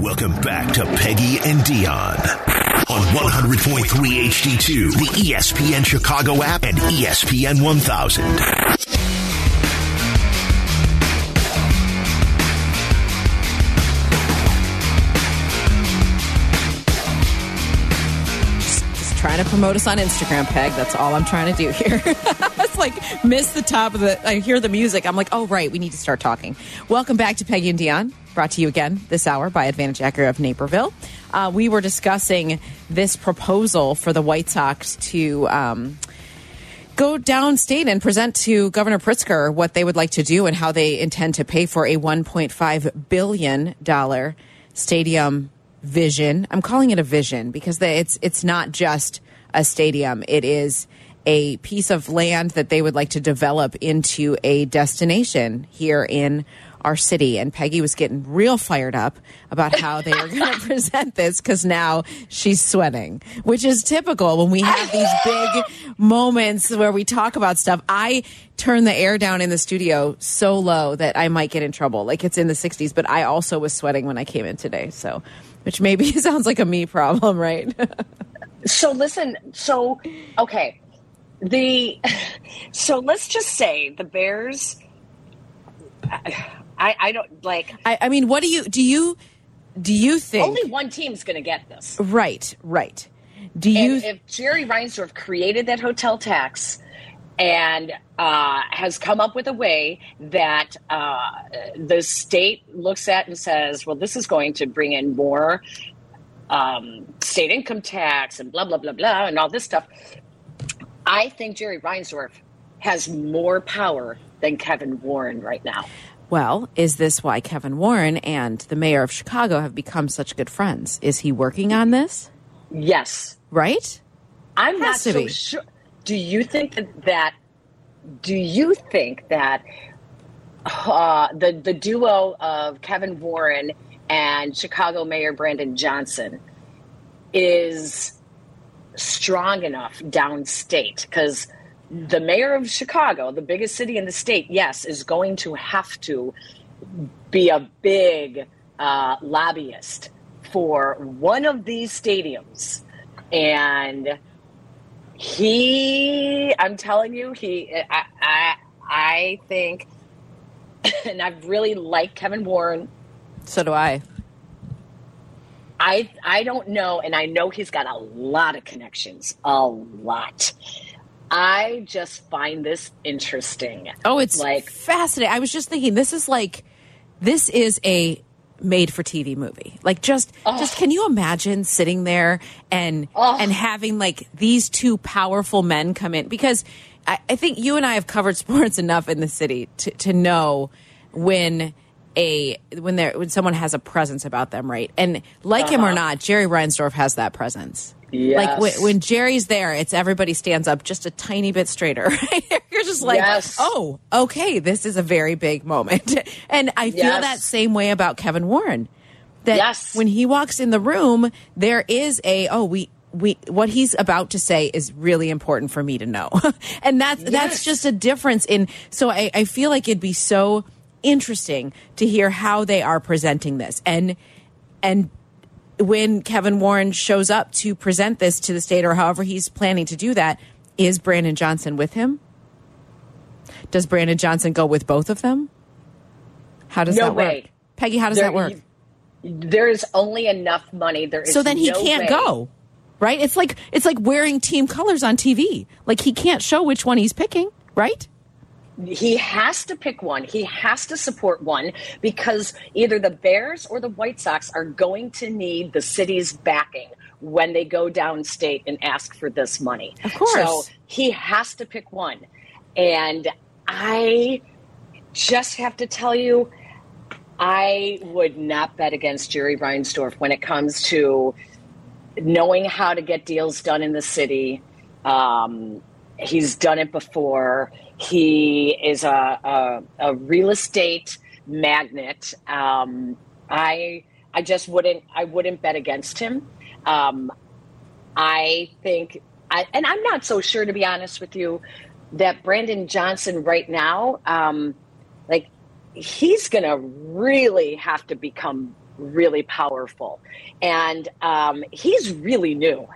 Welcome back to Peggy and Dionne on 100.3 HD2, the ESPN Chicago app, and ESPN 1000. Trying to promote us on Instagram, Peg. That's all I'm trying to do here. it's like miss the top of the. I hear the music. I'm like, oh right, we need to start talking. Welcome back to Peggy and Dionne. Brought to you again this hour by Advantage Acura of Naperville. Uh, we were discussing this proposal for the White Sox to. Um, go downstate and present to Governor Pritzker what they would like to do and how they intend to pay for a $1.5 billion stadium vision. I'm calling it a vision because it's it's not just a stadium. It is a piece of land that they would like to develop into a destination here in our city. And Peggy was getting real fired up about how they were going to present this because now she's sweating, which is typical when we have these big moments where we talk about stuff. I turn the air down in the studio so low that I might get in trouble. Like it's in the 60s, but I also was sweating when I came in today. So, which maybe sounds like a me problem, right? So listen, so okay. The so let's just say the Bears I I don't like I, I mean, what do you do? You do you think only one team's going to get this. right? Right. Do you? And if Jerry Reinsdorf created that hotel tax and uh, has come up with a way that uh, the state looks at and says, well, this is going to bring in more um, state income tax and blah, blah, blah, blah, and all this stuff. I think Jerry Reinsdorf has more power than Kevin Warren right now. Well, is this why Kevin Warren and the mayor of Chicago have become such good friends? Is he working on this? Yes. Right? I'm not so be. sure. Do you think that, that do you think that uh, the the duo of Kevin Warren and Chicago Mayor Brandon Johnson is strong enough downstate? Because the mayor of Chicago, the biggest city in the state, yes, is going to have to be a big uh, lobbyist for one of these stadiums, and he, I'm telling you, he, I, I, I think, and I really like Kevin Warren. So do I. I, I don't know, and I know he's got a lot of connections, a lot. I just find this interesting. Oh, it's like fascinating. I was just thinking, this is like, this is a made for TV movie. Like, just, just can you imagine sitting there and Oh. and having like these two powerful men come in? Because I, I think you and I have covered sports enough in the city to to know when a when there when someone has a presence about them, right? And like him or uh-huh. not, Jerry Reinsdorf has that presence. Yes. Like when, when Jerry's there, it's everybody stands up just a tiny bit straighter. Right? You're just like, Yes. oh, okay, this is a very big moment. And I feel Yes. that same way about Kevin Warren. That Yes. when he walks in the room, there is a oh we we what he's about to say is really important for me to know. and that's that's just a difference in so I, I feel like it'd be so interesting to hear how they are presenting this. And and when Kevin Warren shows up to present this to the state or however he's planning to do that, is Brandon Johnson with him? Does Brandon Johnson go with both of them? How does No that work? Peggy, how does There- that work? there is only enough money. There is so then he no can't way. go. Right? It's like it's like wearing team colors on TV. Like he can't show which one he's picking, right? He has to pick one. He has to support one because either the Bears or the White Sox are going to need the city's backing when they go downstate and ask for this money. Of course. So he has to pick one. And I just have to tell you, I would not bet against Jerry Reinsdorf when it comes to knowing how to get deals done in the city. Um, he's done it before. He is a, a, a real estate magnet. Um, I I just wouldn't I wouldn't bet against him. Um, I think, I, and I'm not so sure to be honest with you, that Brandon Johnson right now, um, like he's gonna really have to become really powerful. And um, he's really new.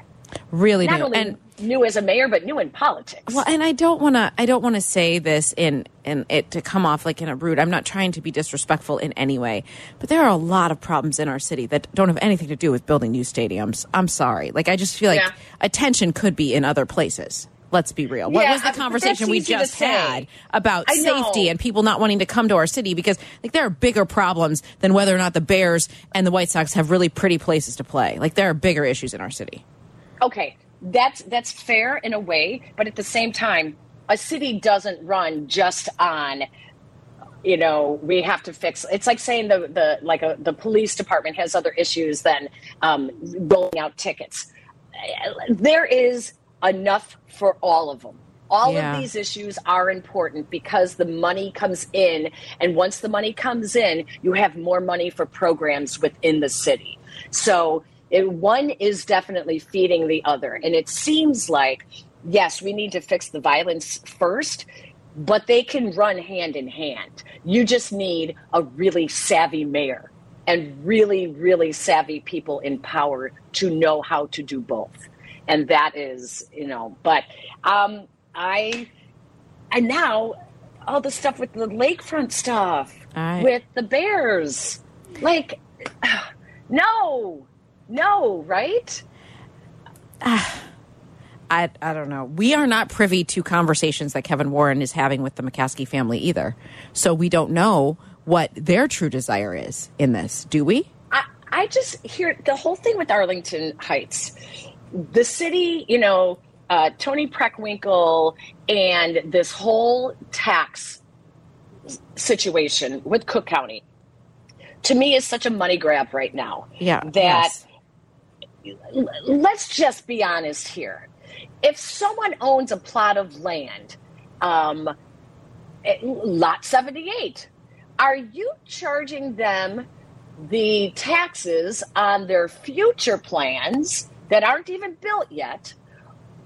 Really Not new. only And new as a mayor, but new in politics. Well, and I don't want to. I don't want to say this in in it to come off like in a rude. I'm not trying to be disrespectful in any way, but there are a lot of problems in our city that don't have anything to do with building new stadiums. I'm sorry. Like I just feel like Yeah. attention could be in other places. Let's be real. What Yeah, was the conversation we just had about safety and people not wanting to come to our city? Because like there are bigger problems than whether or not the Bears and the White Sox have really pretty places to play. Like there are bigger issues in our city. Okay, that's that's fair in a way, but at the same time, a city doesn't run just on you know we have to fix it's like saying the the like a, the police department has other issues than um, rolling out tickets. There is enough for all of them all Yeah. of these issues are important because the money comes in and once the money comes in you have more money for programs within the city. So it, one is definitely feeding the other and it seems like yes we need to fix the violence first but they can run hand in hand. You just need a really savvy mayor and really, really savvy people in power to know how to do both. And that is, you know, but um, I, and now all the stuff with the lakefront stuff, with the Bears. Like, no, no, right? I, I don't know. We are not privy to conversations that Kevin Warren is having with the McCaskey family either. So we don't know what their true desire is in this, do we? I, I just hear the whole thing with Arlington Heights. The city, you know, uh, Toni Preckwinkle and this whole tax situation with Cook County, to me, is such a money grab right now. Yeah. That yes. Let's just be honest here. If someone owns a plot of land, um, lot 78, are you charging them the taxes on their future plans that aren't even built yet?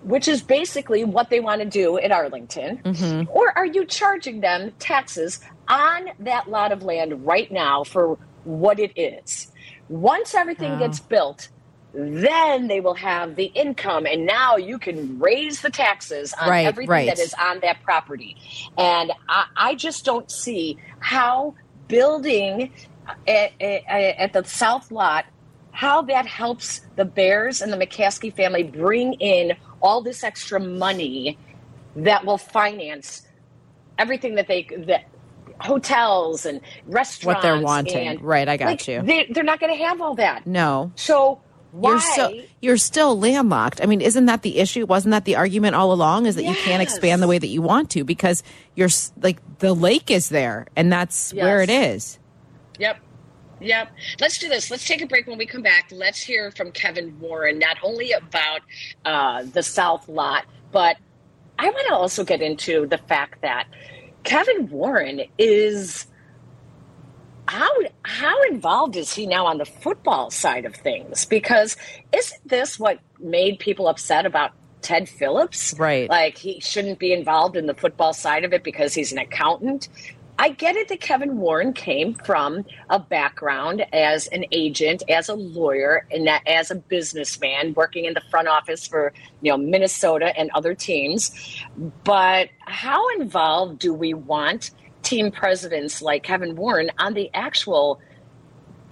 Which is basically what they want to do in Arlington. Or are you charging them taxes on that lot of land right now for what it is? Once everything Oh. gets built, then they will have the income, and now you can raise the taxes on Right, everything right. that is on that property. And I, I just don't see how building at, at, at the South Lot, how that helps the Bears and the McCaskey family bring in all this extra money that will finance everything that they that hotels and restaurants What they're wanting. and- Right, I got like, you. They, they're not going to have all that. No. So why? You're still you're still landlocked. I mean, isn't that the issue? Wasn't that the argument all along? Is that you can't expand the way that you want to because you're like the lake is there, and that's where it is. Yep. Yep. Let's do this. Let's take a break. When we come back, let's hear from Kevin Warren, not only about uh, the South lot, but I want to also get into the fact that Kevin Warren is how how involved is he now on the football side of things? Because isn't this what made people upset about Ted Phillips? Right. Like he shouldn't be involved in the football side of it because he's an accountant. I get it that Kevin Warren came from a background as an agent, as a lawyer, and that as a businessman working in the front office for you know Minnesota and other teams. But how involved do we want team presidents like Kevin Warren on the actual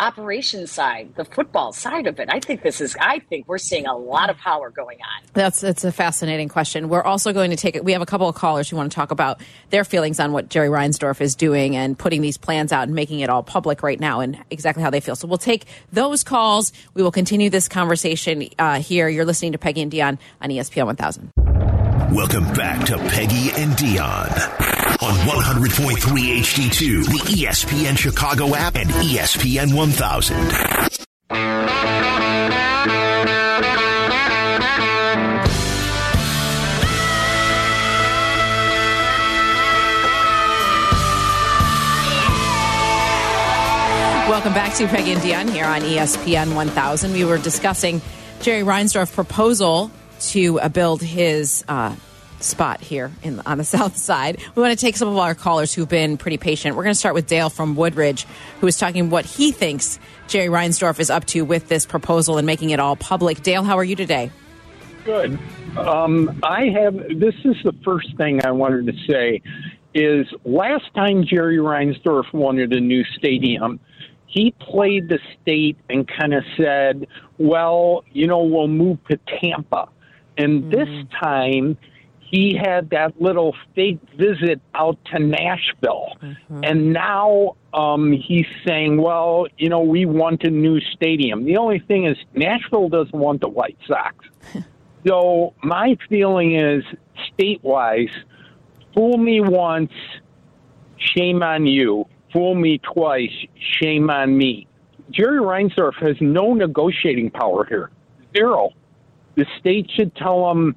operation side, the football side of it? I think this is. I think we're seeing a lot of power going on. That's it's a fascinating question. We're also going to take it. We have a couple of callers who want to talk about their feelings on what Jerry Reinsdorf is doing and putting these plans out and making it all public right now and exactly how they feel. So we'll take those calls. We will continue this conversation uh, here. You're listening to Peggy and Dionne on E ESPN 1000. Welcome back to Peggy and Dionne on 100.3 HD2, the ESPN Chicago app, and ESPN 1000. Welcome back to Peggy and Dionne here on ESPN 1000. We were discussing Jerry Reinsdorf's proposal to uh, build his uh, spot here in on the south side. We want to take some of our callers who've been pretty patient. We're going to start with Dale from Woodridge, who is talking what he thinks Jerry Reinsdorf is up to with this proposal and making it all public. Dale, how are you today? Good. Um, I have. This is the first thing I wanted to say. Is last time Jerry Reinsdorf wanted a new stadium, he played the state and kind of said, "Well, you know, we'll move to Tampa." And mm-hmm. this time, he had that little fake visit out to Nashville. Mm-hmm. And now um, he's saying, well, you know, we want a new stadium. The only thing is, Nashville doesn't want the White Sox. so my feeling is, state wise, fool me once, shame on you. Fool me twice, shame on me. Jerry Reinsdorf has no negotiating power here. Zero. The state should tell him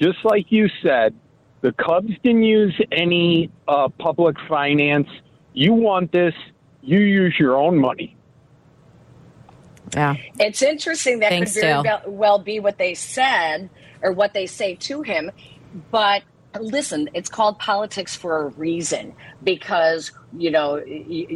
just like you said, the Cubs didn't use any uh, public finance. You want this, you use your own money. Yeah. It's interesting that Thanks, could very well be what they said or what they say to him. But listen, it's called politics for a reason because you know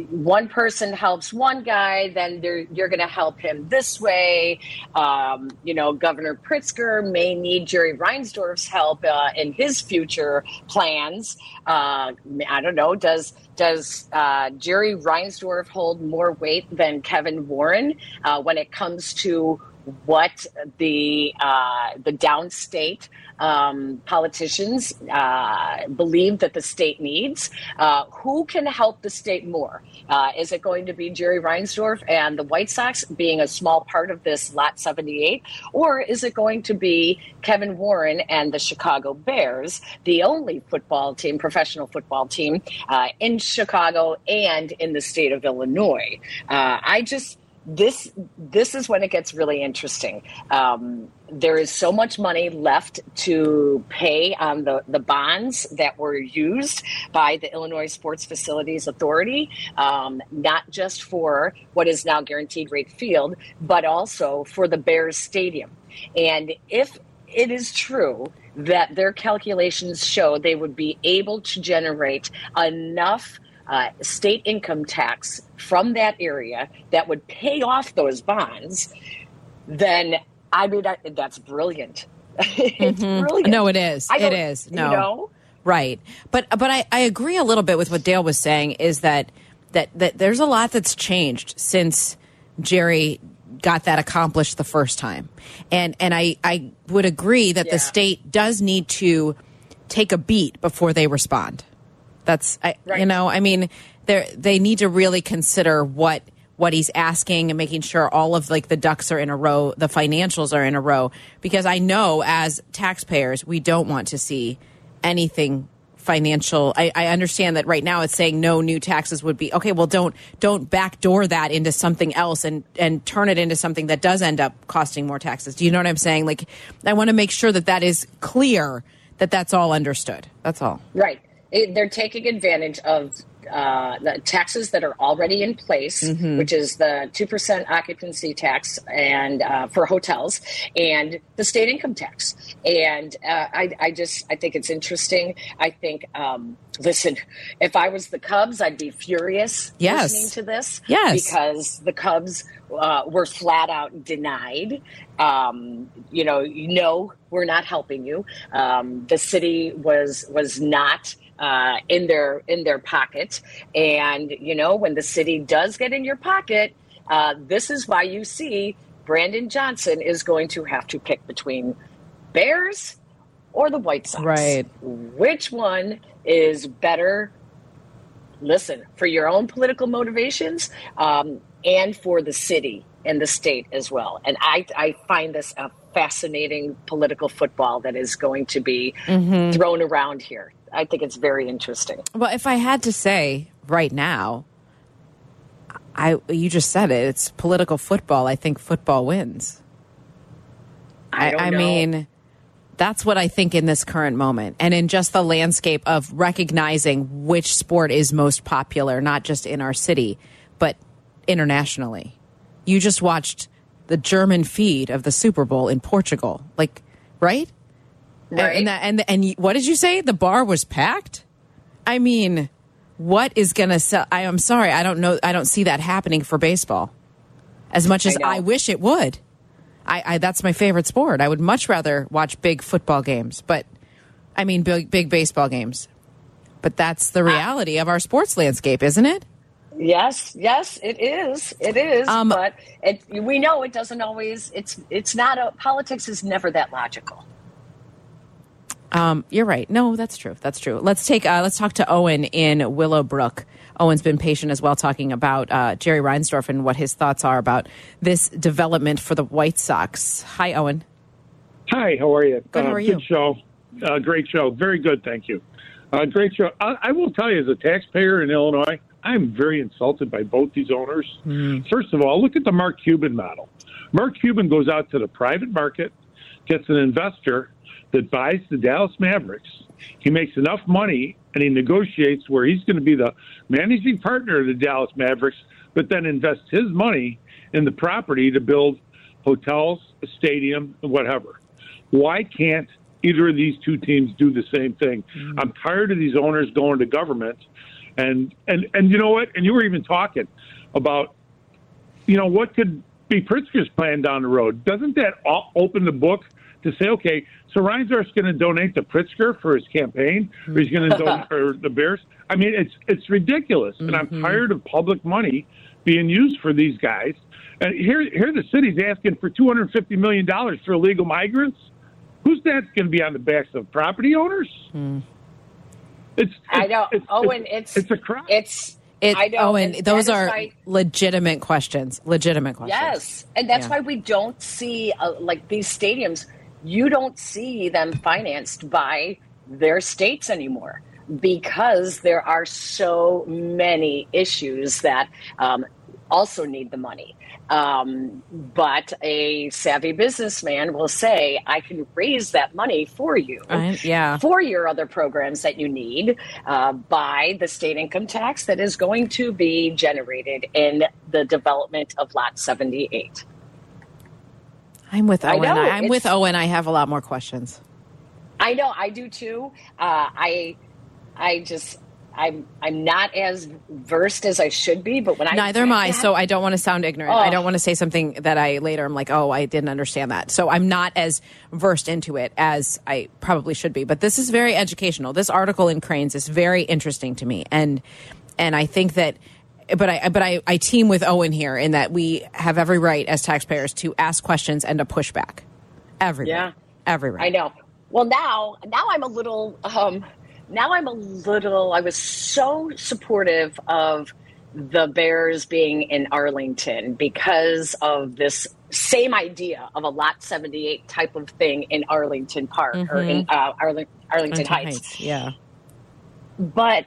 one person helps one guy, then you're going to help him this way. Um, you know, Governor Pritzker may need Jerry Reinsdorf's help uh, in his future plans. Uh, I don't know. Does does uh, Jerry Reinsdorf hold more weight than Kevin Warren uh, when it comes to what the uh, the downstate um, politicians uh, believe that the state needs. Uh, who can help the state more? Uh, is it going to be Jerry Reinsdorf and the White Sox being a small part of this Lot 78? Or is it going to be Kevin Warren and the Chicago Bears, the only football team, professional football team uh, in Chicago and in the state of Illinois? Uh, I just this this is when it gets really interesting. Um, there is so much money left to pay on the, the bonds that were used by the Illinois Sports Facilities Authority, um, not just for what is now guaranteed rate field, but also for the Bears Stadium. And if it is true that their calculations show they would be able to generate enough uh, state income tax from that area that would pay off those bonds, then I mean that's brilliant. it's mm-hmm. brilliant. No, it is. It is. No. You know? Right. But but I, I agree a little bit with what Dale was saying is that that that there's a lot that's changed since Jerry got that accomplished the first time. And and I, I would agree that yeah. the state does need to take a beat before they respond. That's I, right. you know, I mean, they they need to really consider what what he's asking and making sure all of like the ducks are in a row, the financials are in a row. Because I know as taxpayers we don't want to see anything financial. I, I, understand that right now it's saying no new taxes would be okay well don't don't backdoor that into something else and and turn it into something that does end up costing more taxes. Do you know what i'm saying? Like i want to make sure that that is clear that that's all understood. That's all. Right it, they're taking advantage of uh, the taxes that are already in place, mm-hmm. which is the two percent occupancy tax and uh, for hotels, and the state income tax. And uh, I, I, just I think it's interesting. I think. Um, listen, if I was the Cubs, I'd be furious yes. listening to this. Yes, because the Cubs uh, were flat out denied. Um, you know, no, we're not helping you. Um, the city was was not uh, in their in their pocket. And you know, when the city does get in your pocket, uh, this is why you see Brandon Johnson is going to have to pick between Bears or the White Sox. Right. Which one is better? Listen, for your own political motivations um, and for the city and the state as well. And I, I find this a fascinating political football that is going to be mm-hmm. thrown around here. I think it's very interesting. Well, if I had to say right now, I you just said it. It's political football. I think football wins. I, I, I mean, that's what I think in this current moment, and in just the landscape of recognizing which sport is most popular, not just in our city, but internationally. You just watched the German feed of the Super Bowl in Portugal, like, right? Right. And that, and and what did you say? The bar was packed. I mean, what is going to sell? I am sorry, I don't know. I don't see that happening for baseball as much as I. I, wish it would. I, I that's my favorite sport. I would much rather watch big football games, but I mean big big baseball games. But that's the reality of our sports landscape, isn't it? Yes, yes, it is. It is. Um, but it, we know it doesn't always. It's it's not a politics is never that logical. Um, you're right. No, that's true. That's true. Let's take uh, let's talk to Owen in Willowbrook. Owen's been patient as well, talking about uh, Jerry Reinsdorf and what his thoughts are about this development for the White Sox. Hi, Owen. Hi, how are you? Good, how Uh, are you? Good show. Uh, great show. Very good, thank you. Uh, great show. I, I will tell you, as a taxpayer in Illinois, I'm very insulted by both these owners. Hmm. First of all, look at the Mark Cuban model. Mark Cuban goes out to the private market, gets an investor that buys the Dallas Mavericks. He makes enough money and he negotiates where he's going to be the managing partner of the Dallas Mavericks, but then invests his money in the property to build hotels, a stadium, whatever. Why can't either of these two teams do the same thing? Mm-hmm. I'm tired of these owners going to government and and and you know what? And you were even talking about you know what could be Pritzker's plan down the road. Doesn't that open the book to say, okay, so Reinsdorf's going to donate to Pritzker for his campaign, or he's going to donate for the Bears? I mean, it's it's ridiculous, and I'm tired of public money being used for these guys. And here, here, the city's asking for 250 million dollars for illegal migrants. Who's that going to be on the backs of property owners? It's, I know, it's, Owen. It's it's a crime. It's It, I know. Owen, and those are why- legitimate questions. Legitimate questions. Yes, and that's Yeah. why we don't see uh, like these stadiums. You don't see them financed by their states anymore because there are so many issues that um, also need the money. Um, but a savvy businessman will say, "I can raise that money for you." I- yeah. for your other programs that you need uh, by the state income tax that is going to be generated in the development of Lot 78. I'm with I Owen. know, I, am with Owen. I have a lot more questions. I know, I do too. Uh, I, I just, I'm, I'm not as versed as I should be, but when I Neither am I. that- So I don't want to sound ignorant. I Oh. don't want to say something that I later I'm like, oh, I didn't understand that. So I'm not as versed into it as I probably should be. But this is very educational. This article in Crain's is very interesting to me, and and I think that. But I but I, I team with Owen here in that we have every right as taxpayers to ask questions and to push back. Every Yeah. every right. I know. Well, now, now I'm a little. Um, now I'm a little. I was so supportive of the Bears being in Arlington because of this same idea of a Lot 78 type of thing in Arlington Park or in uh, Arling- Arlington, Arlington Heights. Yeah. But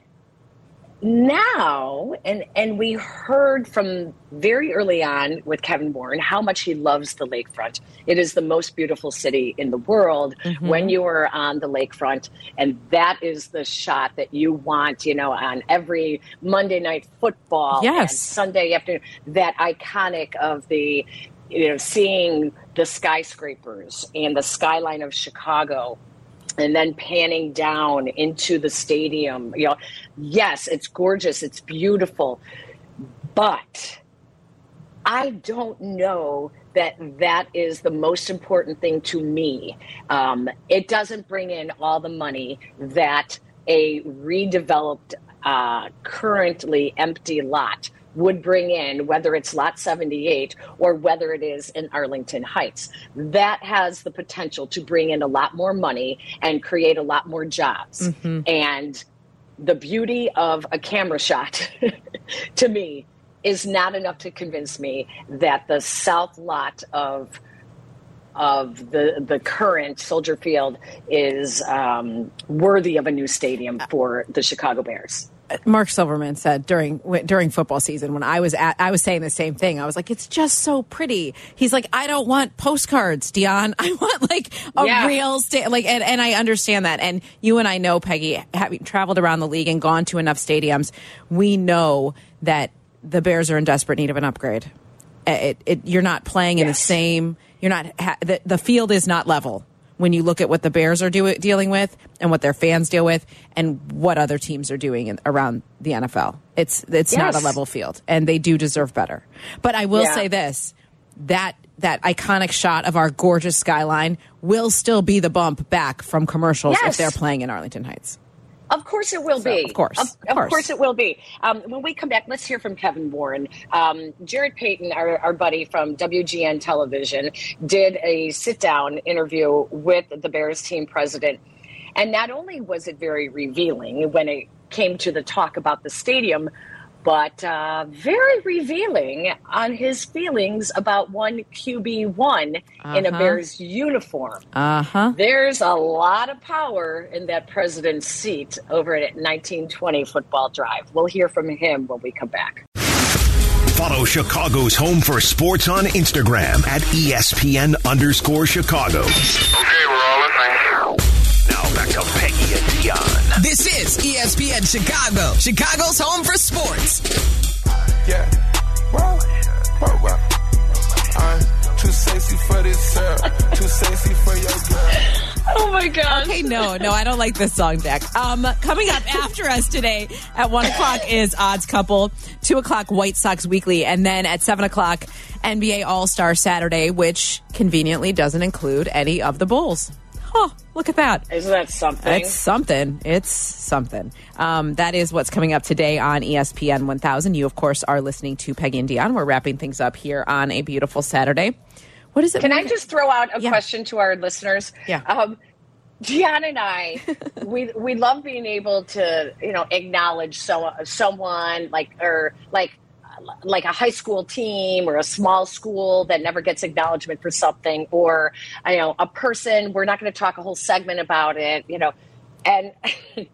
now, and and we heard from very early on with Kevin Warren how much he loves the lakefront. It is the most beautiful city in the world mm-hmm. when you are on the lakefront, and that is the shot that you want. You know, on every Monday night football, and Yes. Sunday afternoon, that iconic of the you know seeing the skyscrapers and the skyline of Chicago and then panning down into the stadium. You know, yes, it's gorgeous, it's beautiful, but I don't know that that is the most important thing to me. Um, it doesn't bring in all the money that a redeveloped, uh, currently empty lot would bring in, whether it's lot 78 or whether it is in Arlington Heights. That has the potential to bring in a lot more money and create a lot more jobs. And the beauty of a camera shot to me is not enough to convince me that the south lot of of the the current Soldier Field is um, worthy of a new stadium for the Chicago Bears. Mark Silverman said during during football season when I was at I was saying the same thing. I was like, it's just so pretty. He's like, I don't want postcards, Dionne. I want like a Yeah. real sta- like, and, and I understand that. And you and I know, Peggy, having traveled around the league and gone to enough stadiums, we know that the Bears are in desperate need of an upgrade. It, it, you're not playing in the same. You're not. Ha, the, the field is not level when you look at what the Bears are do- dealing with and what their fans deal with and what other teams are doing in, around the NFL. It's it's not a level field, and they do deserve better. But I will Yeah. say this: that that iconic shot of our gorgeous skyline will still be the bump back from commercials if they're playing in Arlington Heights. Of course it will So, be. of course, Of, of course. course. it will be. Um, when we come back, let's hear from Kevin Warren. Um, Jarrett Payton, our, our buddy from WGN Television, did a sit down interview with the Bears team president. And not only was it very revealing when it came to the talk about the stadium, but uh, very revealing on his feelings about one QB1 in a Uh-huh. Bears uniform. Uh huh. There's a lot of power in that president's seat over at 1920 Football Drive. We'll hear from him when we come back. Follow Chicago's Home for Sports on Instagram at E ESPN underscore Chicago. Okay, we're all listening. Now back to Peggy and Dionne. This is ESPN Chicago, Chicago's home for sports. Yeah. Well, well, well. I'm too sexy for this girl. Too sexy for your girl. Oh my God. Okay, no, no, I don't like this song, Jack. Um, coming up after us today at one o'clock is Odds Couple, two o'clock White Sox Weekly, and then at seven o'clock NBA All Star Saturday, which conveniently doesn't include any of the Bulls. Huh, look at that. Isn't that something? It's something. It's something. Um, that is what's coming up today on ESPN 1000. You, of course, are listening to Peggy and Dionne. We're wrapping things up here on a beautiful Saturday. What is it? Can I just throw out a Yeah. question to our listeners? Yeah. Um, Gian and I, we we love being able to you know acknowledge so, someone like or like like a high school team or a small school that never gets acknowledgement for something or you know a person we're not going to talk a whole segment about it you know. And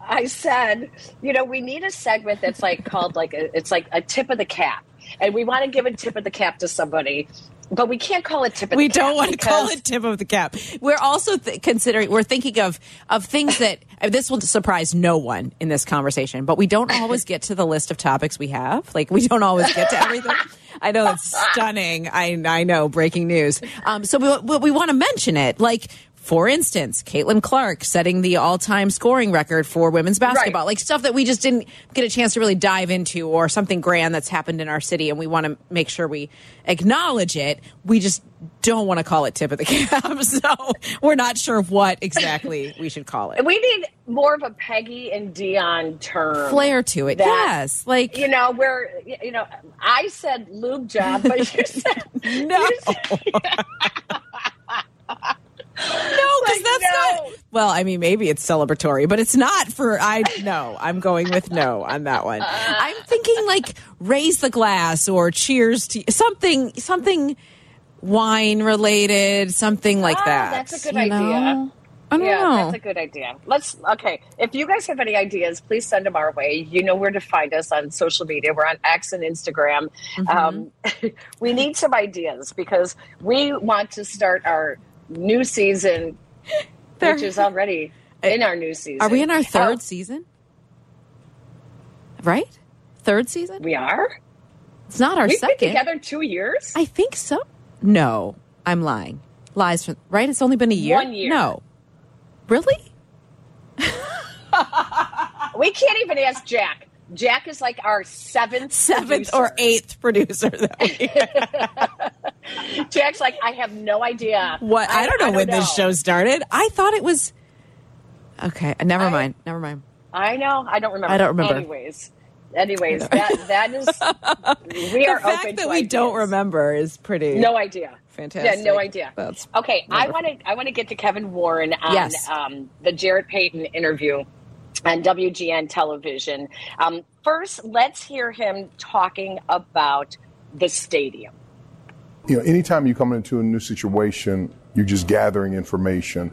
I said, you know, we need a segment that's like called like a, it's like a tip of the cap, and we want to give a tip of the cap to somebody, but we can't call it tip of we the cap. don't want to call it tip of the cap. We're also th- considering. We're thinking of of things that uh, this will surprise no one in this conversation. But we don't always get to the list of topics we have. Like we don't always get to everything. I know that's stunning. I I know breaking news. Um, so we we, we want to mention it. Like for instance, Caitlin Clark setting the all time scoring record for women's basketball. Right. Like stuff that we just didn't get a chance to really dive into, or something grand that's happened in our city, and we want to make sure we acknowledge it. We just don't want to call it tip of the cap, so we're not sure what exactly we should call it. We need more of a Peggy and Dionne term. Flair to it, that- yes. Like You know, where you know, I said lube job, but you said no, you said- no, because Like, that's no. not. Well, I mean, maybe it's celebratory, but it's not for. I no, I'm going with no on that one. I'm thinking like raise the glass or cheers to something, something wine related, something like Oh, that. that's a good idea. know? I don't yeah, know. that's a good idea. Let's okay. If you guys have any ideas, please send them our way. You know where to find us on social media. We're on X and Instagram. Mm-hmm. Um, we need some ideas because we want to start our new season, There- which is already uh, in our new season. Are we in our oh. third Oh, season? Right? Third season? we are. It's not our We've second. been together two years. I think so. No, I'm lying. Lies from right? It's only been a year. One year. No. Really? we can't even ask Jack. Jack is like our seventh, Seventh producer. or eighth producer though. Jack's like, I have no idea. what I, don't know when this show started. I thought it was Okay, never I- mind. Never mind. I know. I don't remember. I don't remember. Anyways, anyways, that that is. We are the fact open that we don't remember is pretty No idea. Fantastic. Yeah, no idea. That's okay. I want to. I want to get to Kevin Warren on Yes. um, the Jarrett Payton interview on WGN television. Um, first, let's hear him talking about the stadium. You know, anytime you come into a new situation, you're just gathering information.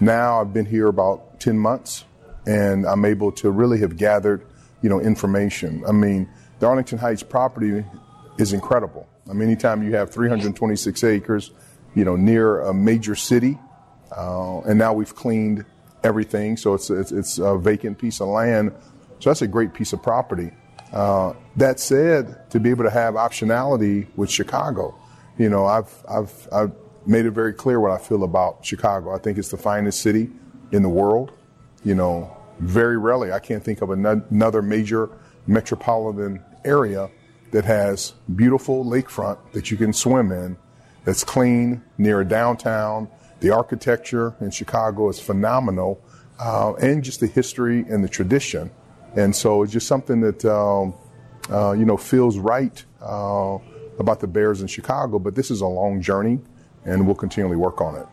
Now I've been here about 10 months and I'm able to really have gathered, you know, information. I mean, the Arlington Heights property is incredible. I mean, anytime you have 326 acres, you know, near a major city, uh, and now we've cleaned everything, so it's, it's, it's a vacant piece of land. So that's a great piece of property. Uh, that said, to be able to have optionality with Chicago, you know, I've, I've, I've made it very clear what I feel about Chicago. I think it's the finest city in the world. You know, very rarely I can't think of another major metropolitan area that has beautiful lakefront that you can swim in, that's clean, near a downtown. The architecture in Chicago is phenomenal, uh, and just the history and the tradition. And so it's just something that, um, uh, you know, feels right uh, about the Bears in Chicago. But this is a long journey, and we'll continually work on it.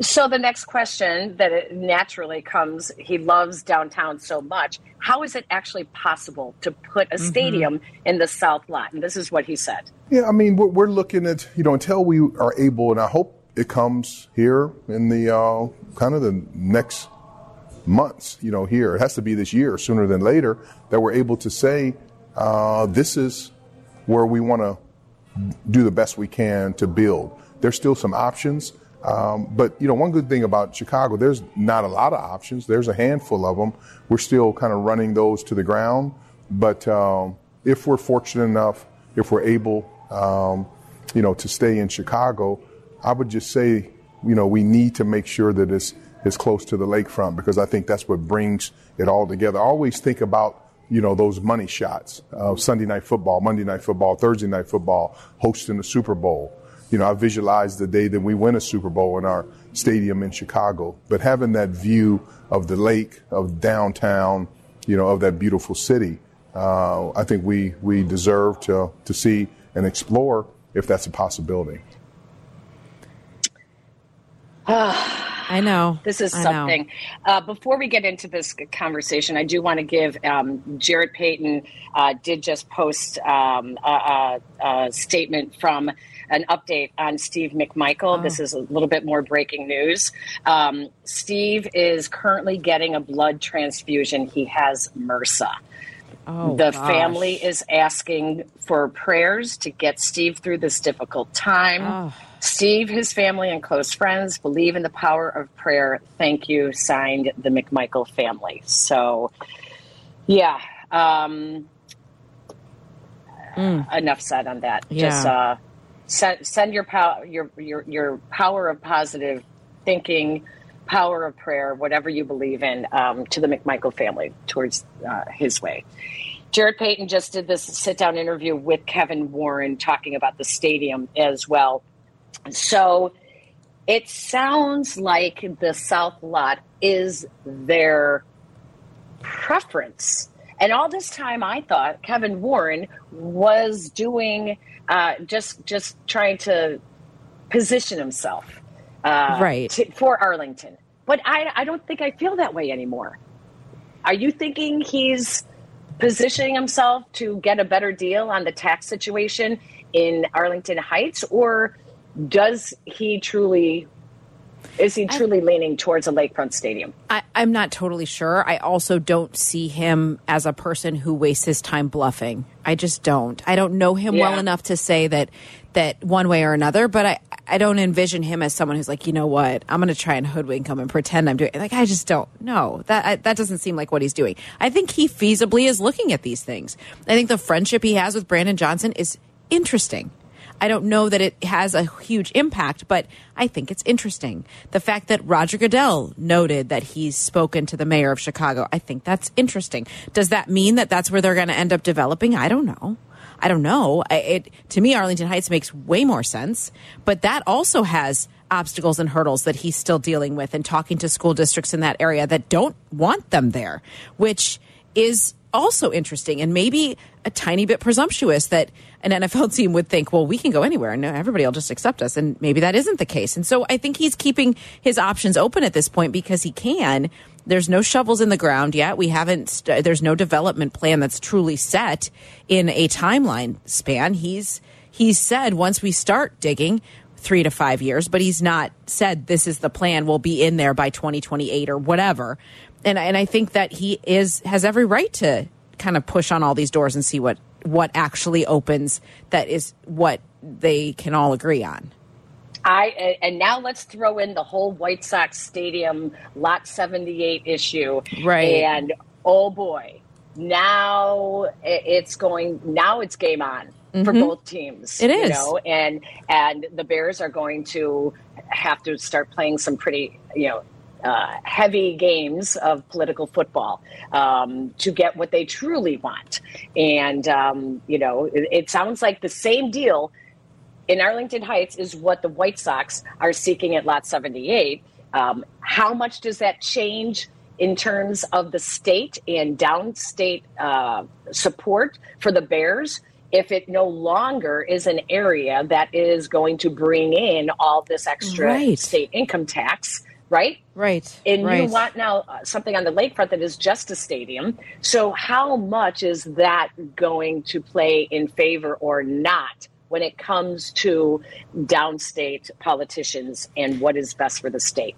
So the next question that it naturally comes, he loves downtown so much. How is it actually possible to put a stadium in the South Lot? And this is what he said. Yeah, I mean, we're, we're looking at, you know, until we are able, and I hope it comes here in the uh, kind of the next months, you know, here. It has to be this year, sooner than later, that we're able to say, uh, this is where we want to do the best we can to build. There's still some options. Um, but you know, one good thing about Chicago, there's not a lot of options. There's a handful of them. We're still kind of running those to the ground. But um, if we're fortunate enough, if we're able, um, you know, to stay in Chicago, I would just say, you know, we need to make sure that it's is close to the lakefront because I think that's what brings it all together. I always think about you know those money shots of Sunday night football, Monday night football, Thursday night football, hosting the Super Bowl you know, I visualize the day that we win a Super Bowl in our stadium in Chicago. But having that view of the lake, of downtown, you know, of that beautiful city, uh, I think we, we deserve to, to see and explore if that's a possibility. I know. This is I something. Uh, before we get into this conversation, I do want to give um, Jarrett Payton uh, did just post um, a, a, a statement from an update on Steve McMichael. This is a little bit more breaking news. Um, Steve is currently getting a blood transfusion. He has MRSA. Oh, the gosh. family is asking for prayers to get Steve through this difficult time. Oh. Steve, his family, and close friends believe in the power of prayer. Thank you. Signed the McMichael family. So, yeah. Um, Enough said on that. Mm. Yeah. Just uh, send, send your power, your your your power of positive thinking, power of prayer, whatever you believe in, um, to the McMichael family towards uh, his way. Jarrett Payton just did this sit down interview with Kevin Warren talking about the stadium as well. So it sounds like the South Lot is their preference. And all this time, I thought Kevin Warren was doing uh, just just trying to position himself uh, Right. to- for Arlington. But I, I don't think I feel that way anymore. Are you thinking he's positioning himself to get a better deal on the tax situation in Arlington Heights, or does he truly? Is he truly leaning towards a lakefront stadium? I, I'm not totally sure. I also don't see him as a person who wastes his time bluffing. I just don't. I don't know him well enough to say that that one way or another. But I I don't envision him as someone who's like, you know what, I'm going to try and hoodwink him and pretend I'm doing. Like I just don't. know that I, that doesn't seem like what he's doing. I think he feasibly is looking at these things. I think the friendship he has with Brandon Johnson is interesting. I don't know that it has a huge impact, but I think it's interesting. The fact that Roger Goodell noted that he's spoken to the mayor of Chicago, I think that's interesting. Does that mean that that's where they're going to end up developing? I don't know. I don't know. It to me, Arlington Heights makes way more sense, but that also has obstacles and hurdles that he's still dealing with and talking to school districts in that area that don't want them there, which is also interesting and maybe a tiny bit presumptuous that an NFL team would think, well, we can go anywhere and everybody will just accept us. And maybe that isn't the case. And so I think he's keeping his options open at this point because he can. There's no shovels in the ground yet. We haven't, there's no development plan that's truly set in a timeline span. He's, he's said once we start digging, three to five years, but he's not said this is the plan. We'll be in there by 2028 or whatever. And and I think that he is has every right to kind of push on all these doors and see what what actually opens. That is what they can all agree on. I and now let's throw in the whole White Sox Stadium Lot 78 issue. Right. And oh boy, now it's going now it's game on. for mm-hmm. both teams. It you is. know, and and the Bears are going to have to start playing some pretty, you know. Uh, heavy games of political football um, to get what they truly want, and um, you know it, it sounds like the same deal in Arlington Heights is what the White Sox are seeking at Lot 78. Um, how much does that change in terms of the state and downstate uh, support for the Bears if it no longer is an area that is going to bring in all this extra Right. state income tax, right? Right. And right. you want now uh, something on the lakefront that is just a stadium. So, how much is that going to play in favor or not when it comes to downstate politicians and what is best for the state?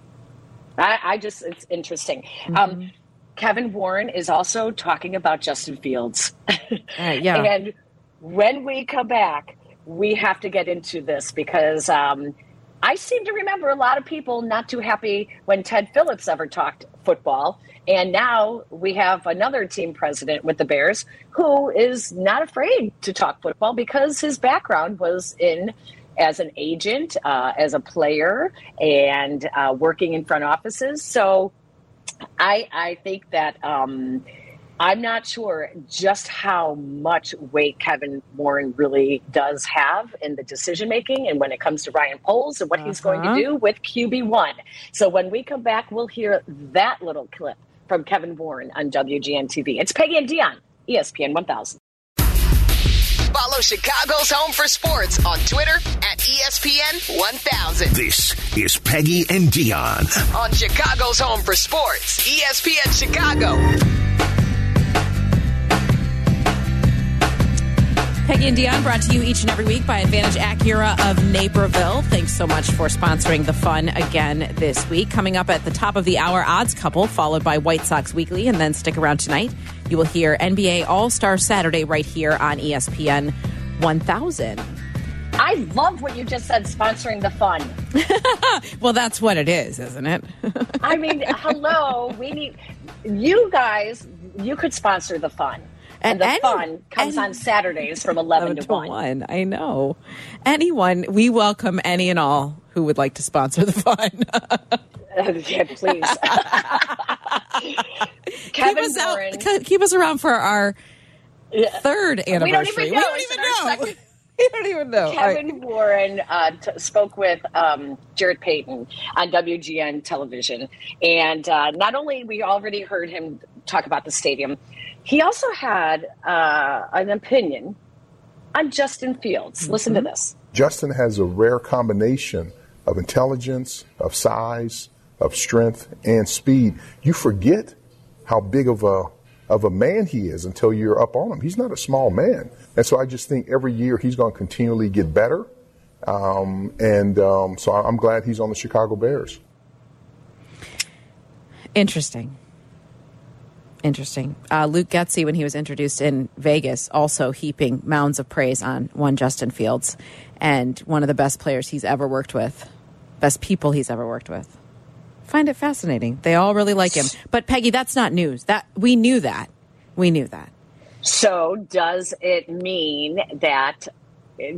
I, I just, it's interesting. Um, Kevin Warren is also talking about Justin Fields. Uh, yeah. And when we come back, we have to get into this because um, I seem to remember a lot of people not too happy when Ted Phillips ever talked football. And now we have another team president with the Bears who is not afraid to talk football because his background was in as an agent, uh, as a player, and uh, working in front offices. So I, I think that um, I'm not sure just how much weight Kevin Warren really does have in the decision making and when it comes to Ryan Poles and what he's going to Uh-huh. do with QB1. So when we come back, we'll hear that little clip from Kevin Warren on WGN TV. It's Peggy and Dionne, ESPN 1000. Follow Chicago's Home for Sports on Twitter at ESPN 1000. This is Peggy and Dionne. On Chicago's Home for Sports, ESPN Chicago. Peggy and Dionne brought to you each and every week by Advantage Acura of Naperville. Thanks so much for sponsoring the fun again this week. Coming up at the top of the hour, Odds Couple, followed by White Sox Weekly, and then stick around tonight. You will hear NBA All Star Saturday right here on ESPN 1000. I love what you just said, sponsoring the fun. Well, that's what it is, isn't it? I mean, hello, we need you guys. You could sponsor the fun, and, And the any- fun comes any- on Saturdays from eleven oh, to one. one. I know. Anyone, we welcome any and all who would like to sponsor the fun. yeah, please. keep us Warren. out. Keep us around for our third anniversary. don't even know. We don't even know. second- We don't even know. Kevin Warren uh, t- spoke with um, Jarrett Payton on WGN television, and uh, not only we already heard him talk about the stadium, he also had uh, an opinion on Justin Fields. Listen to this. Justin has a rare combination of intelligence, of size, of strength, and speed. You forget how big of a of a man he is until you're up on him. He's not a small man, and so I just think every year he's going to continually get better. Um, and um, so I'm glad he's on the Chicago Bears. Interesting. Interesting. Uh, Luke Getsy, when he was introduced in Vegas, also heaping mounds of praise on one Justin Fields and one of the best players he's ever worked with, best people he's ever worked with. Find it fascinating. They all really like him. But Peggy, that's not news. That we knew that. We knew that. So, does it mean that?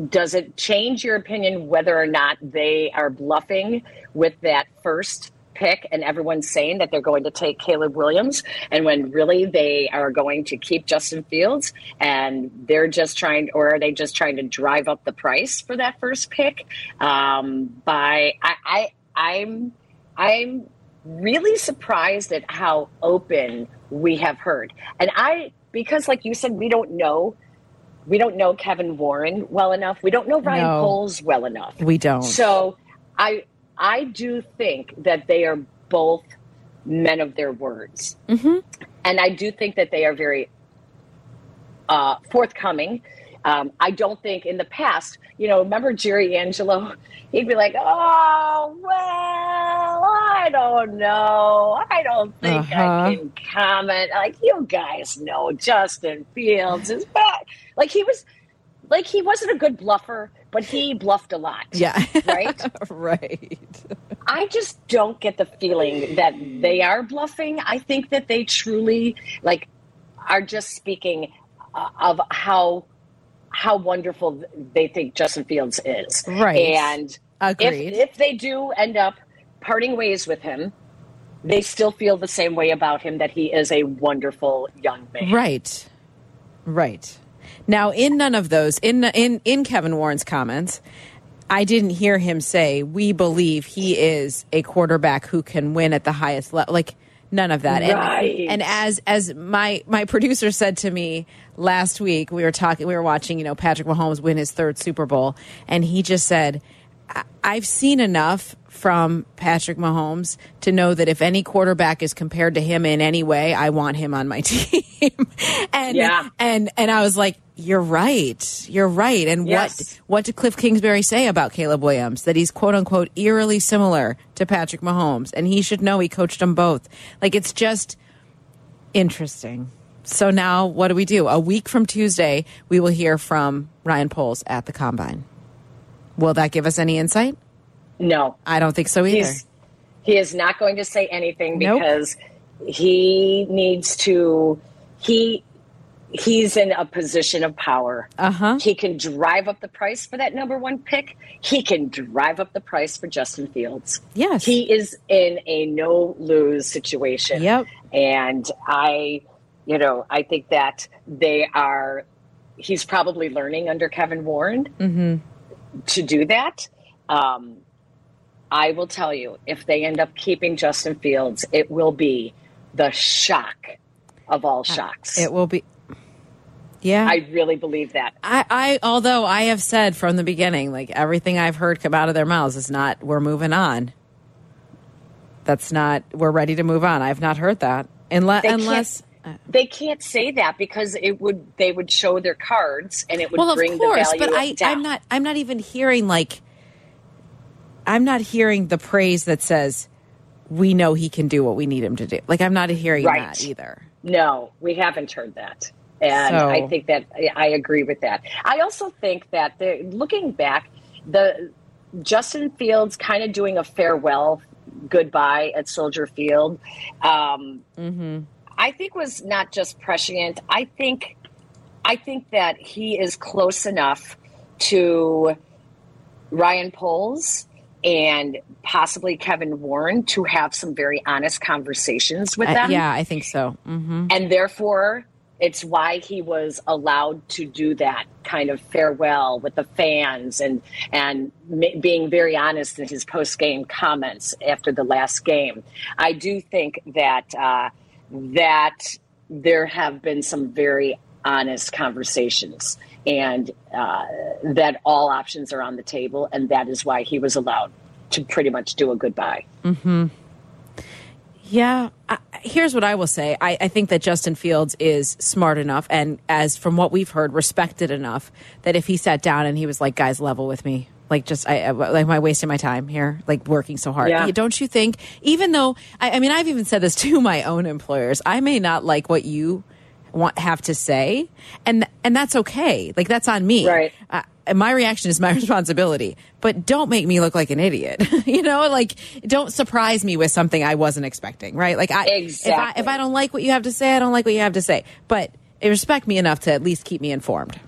Does it change your opinion whether or not they are bluffing with that first pick and everyone's saying that they're going to take Caleb Williams and when really they are going to keep Justin Fields and they're just trying or are they just trying to drive up the price for that first pick um, by I, I I'm I'm really surprised at how open we have heard. And I, because like you said, we don't know, we don't know Kevin Warren well enough. We don't know Ryan No. Poles well enough. We don't. So I, I do think that they are both men of their words. Mhm. And I do think that they are very uh, forthcoming. Um, I don't think in the past, you know, remember Jerry Angelo? He'd be like, "Oh well, I don't know. I don't think Uh-huh. I can comment." Like you guys know, Justin Fields is back. Like he was, like he wasn't a good bluffer, but he bluffed a lot. Yeah. Right? right. I just don't get the feeling that they are bluffing. I think that they truly like are just speaking uh, of how how wonderful they think Justin Fields is. Right. And Agreed. if if they do end up parting ways with him, they still feel the same way about him that he is a wonderful young man. Right. Right. Now, in none of those, in in in Kevin Warren's comments, I didn't hear him say we believe he is a quarterback who can win at the highest level. Like none of that. Right. And, and as as my my producer said to me last week, we were talking, we were watching, you know, Patrick Mahomes win his third Super Bowl, and he just said, "I- "I've seen enough." From Patrick Mahomes to know that if any quarterback is compared to him in any way, I want him on my team. and Yeah. and and I was like, "You're right, you're right." And Yes. what what did Cliff Kingsbury say about Caleb Williams? That he's quote unquote eerily similar to Patrick Mahomes, and he should know he coached them both. Like it's just interesting. So now, what do we do? A week from Tuesday, we will hear from Ryan Poles at the combine. Will that give us any insight? No, I don't think so either. he's he is not going to say anything Nope. because he needs to he he's in a position of power. Uh-huh. He can drive up the price for that number one pick. He can drive up the price for Justin Fields. Yes. He is in a no lose situation. Yep. And I, you know, I think that they are, he's probably learning under Kevin Warren Mm-hmm. to do that. Um, I will tell you, if they end up keeping Justin Fields, it will be the shock of all uh, shocks. It will be. Yeah. I really believe that. I, I although I have said from the beginning, like everything I've heard come out of their mouths is not we're moving on. That's not we're ready to move on. I've not heard that unless They can't- unless uh, They can't say that because it would they would show their cards and it would well, of bring course, the value but I down. I'm not I'm not even hearing like I'm not hearing the praise that says we know he can do what we need him to do. Like I'm not hearing Right. that either. No, we haven't heard that. And So- I think that I agree with that. I also think that the, looking back, the Justin Fields kind of doing a farewell goodbye at Soldier Field, um, I think was not just prescient. I think, I think that he is close enough to Ryan Poles and possibly Kevin Warren to have some very honest conversations with Uh, them yeah, I think so. hmm and therefore it's why he was allowed to do that kind of farewell with the fans and and ma- being very honest in his post game comments after the last game. I do think that uh, that there have been some very honest conversations and uh, that all options are on the table and that is why he was allowed to pretty much do a goodbye. Yeah. I, here's what I will say. I, I think that Justin Fields is smart enough and, as from what we've heard, respected enough that if he sat down and he was like, guys, level with me. Like, just, I, I- like, am I wasting my time here? Like, working so hard. Yeah. Don't you think, even though, I, I mean, I've even said this to my own employers, I may not like what you want have to say. And and that's okay. Like that's on me. Right. uh, my reaction is my responsibility. But don't make me look like an idiot. You know like don't surprise me with something i wasn't expecting right? Like i if i if i don't like what you have to say i don't like what you have to say. But respect me enough to at least keep me informed.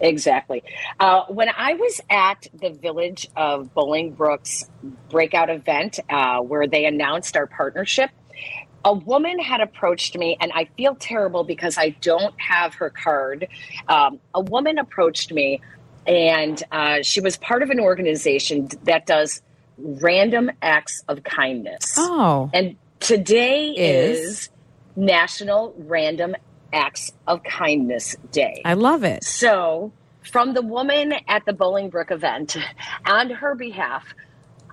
Exactly. Uh, when I was at the Village of Bolingbrook's breakout event uh, where they announced our partnership, a woman had approached me, and I feel terrible because I don't have her card. Um, a woman approached me, and uh, she was part of an organization that does random acts of kindness. oh And today Is? is National Random Acts of Kindness Day. i love it So, from the woman at the Bolingbrook event, on her behalf,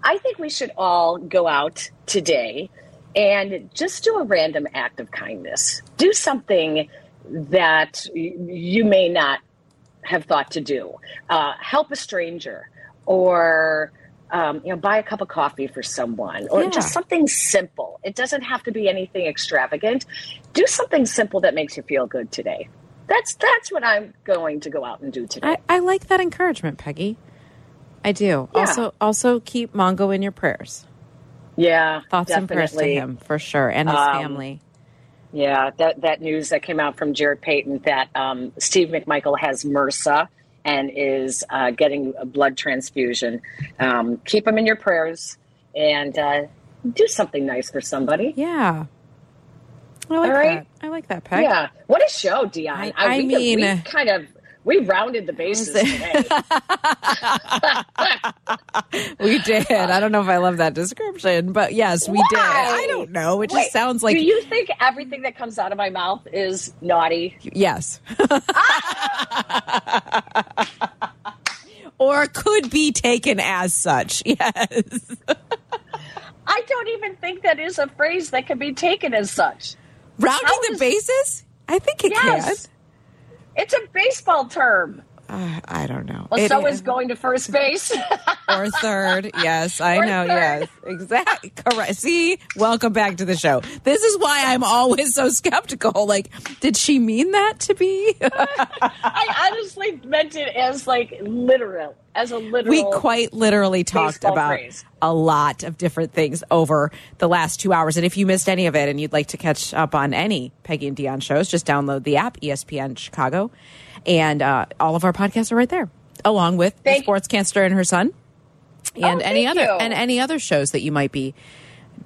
I think we should all go out today and just do a random act of kindness. Do something that you may not have thought to do. Uh, help a stranger, or um, you know, buy a cup of coffee for someone, or Yeah. just something simple. It doesn't have to be anything extravagant. Do something simple that makes you feel good today. That's that's what I'm going to go out and do today. I, I like that encouragement peggy i do Yeah. also also keep mongo in your prayers yeah, thoughts and prayers to him for sure and his Um, family Yeah, that that news that came out from Jarrett Payton that um, Steve McMichael has MRSA and is uh, getting a blood transfusion. Um, keep him in your prayers and uh, do something nice for somebody. Yeah. I like All right. that. I like that, Peg. Yeah, what a show, Dionne. I- I we, mean- we kind of we rounded the bases today. We did. I don't know if I love that description, but yes, we did. I don't know. It just Wait, sounds like Do you think everything that comes out of my mouth is naughty? yes. or could be taken as such. Yes. I don't even think that is a phrase that can be taken as such. Rounding How the is- bases? I think it Yes. It's a baseball term. Uh, I don't know. Well, It so is going to first base. or third. Yes, I Or know. third. Yes, exactly. Correct. See, welcome back to the show. This is why I'm always so skeptical. Like, did she mean that to be? I honestly meant it as like literal, as a literal. we quite literally talked about phrase. a lot of different things over the last two hours. And if you missed any of it and you'd like to catch up on any Peggy and Dionne shows, just download the app, ESPN Chicago. And uh, all of our podcasts are right there, along with the Thank- Sports Cancer and her son. And Oh, any other you. and any other shows that you might be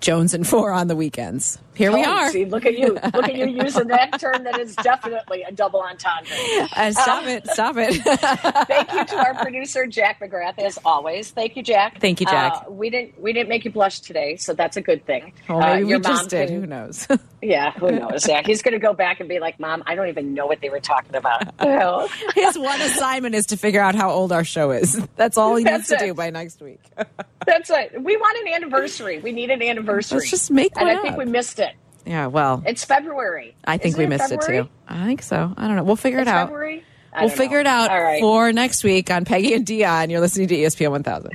Jones and for on the weekends. Here we Oh, are. See, look at you. Look at you using that term that is definitely a double entendre. Uh, stop it! Stop it! Thank you to our producer Jack McGrath, as always. Thank you, Jack. Thank you, Jack. Uh, we didn't we didn't make you blush today, so that's a good thing. well, Uh, your we just mom did. can- Who knows? Yeah, who knows? Yeah, he's going to go back and be like, "Mom, I don't even know what they were talking about." His one assignment is to figure out how old our show is. That's all he needs That's to do by next week. That's it. We want an anniversary. We need an anniversary. Let's just make And one I think we missed it. Yeah, well, It's February. I think Isn't we it missed it too. I think so. I don't know. We'll figure It's it out. February. I We'll figure know. it out right. for next week on Peggy and Dionne. You're listening to ESPN 1000.